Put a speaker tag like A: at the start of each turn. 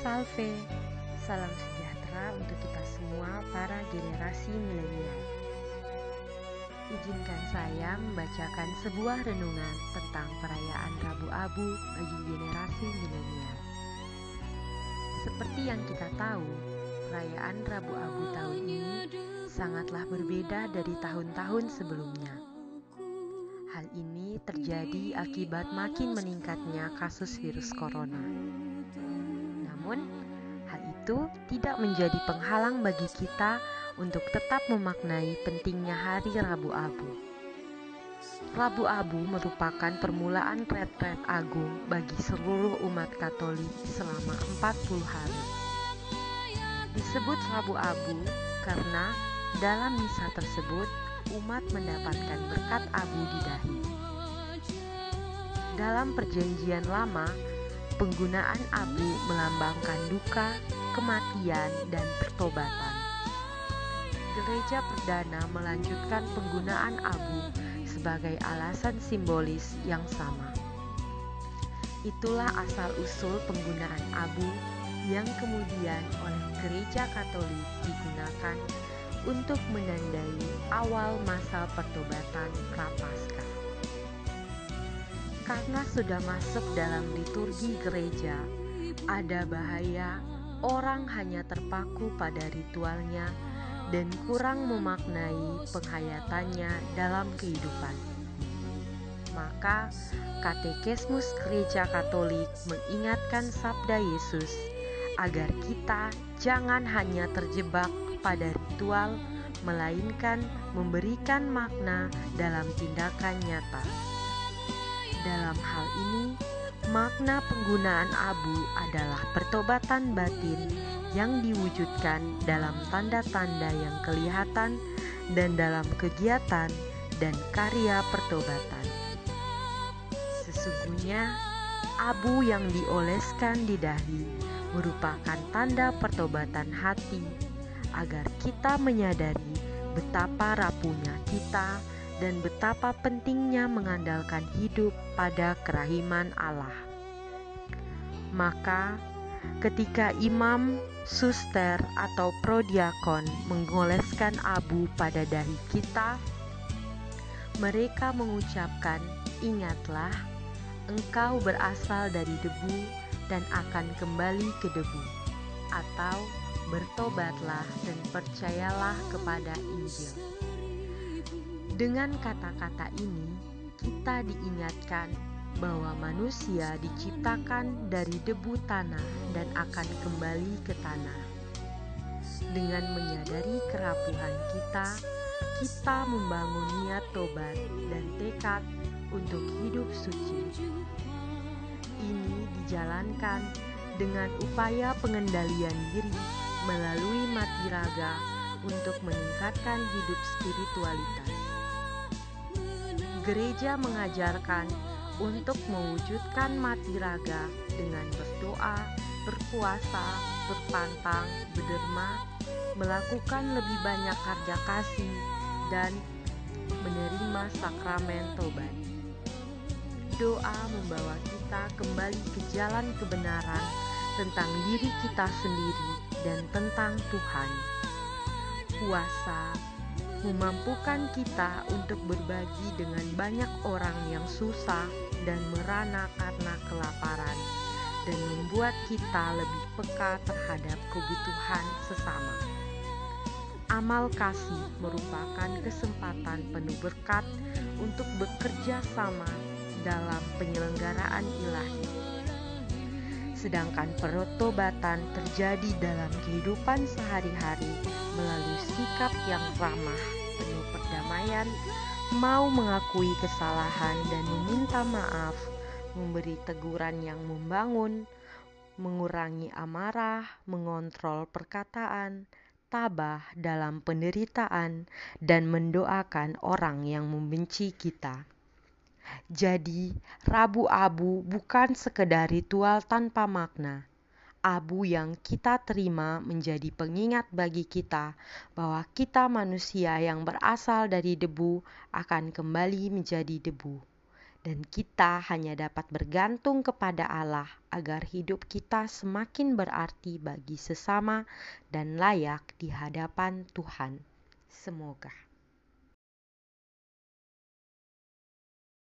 A: Salve, salam sejahtera untuk kita semua para generasi milenial. Izinkan saya membacakan sebuah renungan tentang perayaan Rabu Abu bagi generasi milenial. Seperti yang kita tahu, perayaan Rabu Abu tahun ini sangatlah berbeda dari tahun-tahun sebelumnya. Hal ini terjadi akibat makin meningkatnya kasus virus corona. Namun, hal itu tidak menjadi penghalang bagi kita untuk tetap memaknai pentingnya hari Rabu Abu. Rabu Abu merupakan permulaan retret agung bagi seluruh umat Katolik selama 40 hari. Disebut Rabu Abu karena dalam misa tersebut umat mendapatkan berkat abu di dahi. Dalam perjanjian lama, penggunaan abu melambangkan duka, kematian, dan pertobatan. Gereja perdana melanjutkan penggunaan abu sebagai alasan simbolis yang sama. Itulah asal-usul penggunaan abu yang kemudian oleh gereja Katolik digunakan untuk menandai awal masa pertobatan Prapaskah. Karena sudah masuk dalam liturgi gereja, ada bahaya orang hanya terpaku pada ritualnya dan kurang memaknai penghayatannya dalam kehidupan. Maka, Katekismus Gereja Katolik mengingatkan sabda Yesus agar kita jangan hanya terjebak pada ritual, melainkan memberikan makna dalam tindakan nyata. Dalam hal ini, makna penggunaan abu adalah pertobatan batin yang diwujudkan dalam tanda-tanda yang kelihatan dan dalam kegiatan dan karya pertobatan. Sesungguhnya, abu yang dioleskan di dahi merupakan tanda pertobatan hati agar kita menyadari betapa rapuhnya kita dan betapa pentingnya mengandalkan hidup pada kerahiman Allah. Maka, ketika imam, suster, atau prodiakon mengoleskan abu pada dahi kita, mereka mengucapkan, "Ingatlah, engkau berasal dari debu dan akan kembali ke debu," atau bertobatlah dan percayalah kepada Injil. Dengan kata-kata ini, kita diingatkan bahwa manusia diciptakan dari debu tanah dan akan kembali ke tanah. Dengan menyadari kerapuhan kita, kita membangun niat tobat dan tekad untuk hidup suci. Ini dijalankan dengan upaya pengendalian diri melalui mati raga untuk meningkatkan hidup spiritualitas. Gereja mengajarkan untuk mewujudkan mati raga dengan berdoa, berpuasa, berpantang, berderma, melakukan lebih banyak kerja kasih, dan menerima sakramen tobat. Doa membawa kita kembali ke jalan kebenaran tentang diri kita sendiri dan tentang Tuhan. Puasa memampukan kita untuk berbagi dengan banyak orang yang susah dan merana karena kelaparan, dan membuat kita lebih peka terhadap kebutuhan sesama. Amal kasih merupakan kesempatan penuh berkat untuk bekerja sama dalam penyelenggaraan ilahi sedangkan pertobatan terjadi dalam kehidupan sehari-hari melalui sikap yang ramah, penuh perdamaian, mau mengakui kesalahan dan meminta maaf, memberi teguran yang membangun, mengurangi amarah, mengontrol perkataan, tabah dalam penderitaan, dan mendoakan orang yang membenci kita. Jadi, Rabu Abu bukan sekedar ritual tanpa makna. Abu yang kita terima menjadi pengingat bagi kita bahwa kita manusia yang berasal dari debu akan kembali menjadi debu. dan kita hanya dapat bergantung kepada Allah agar hidup kita semakin berarti bagi sesama dan layak di hadapan Tuhan. Semoga.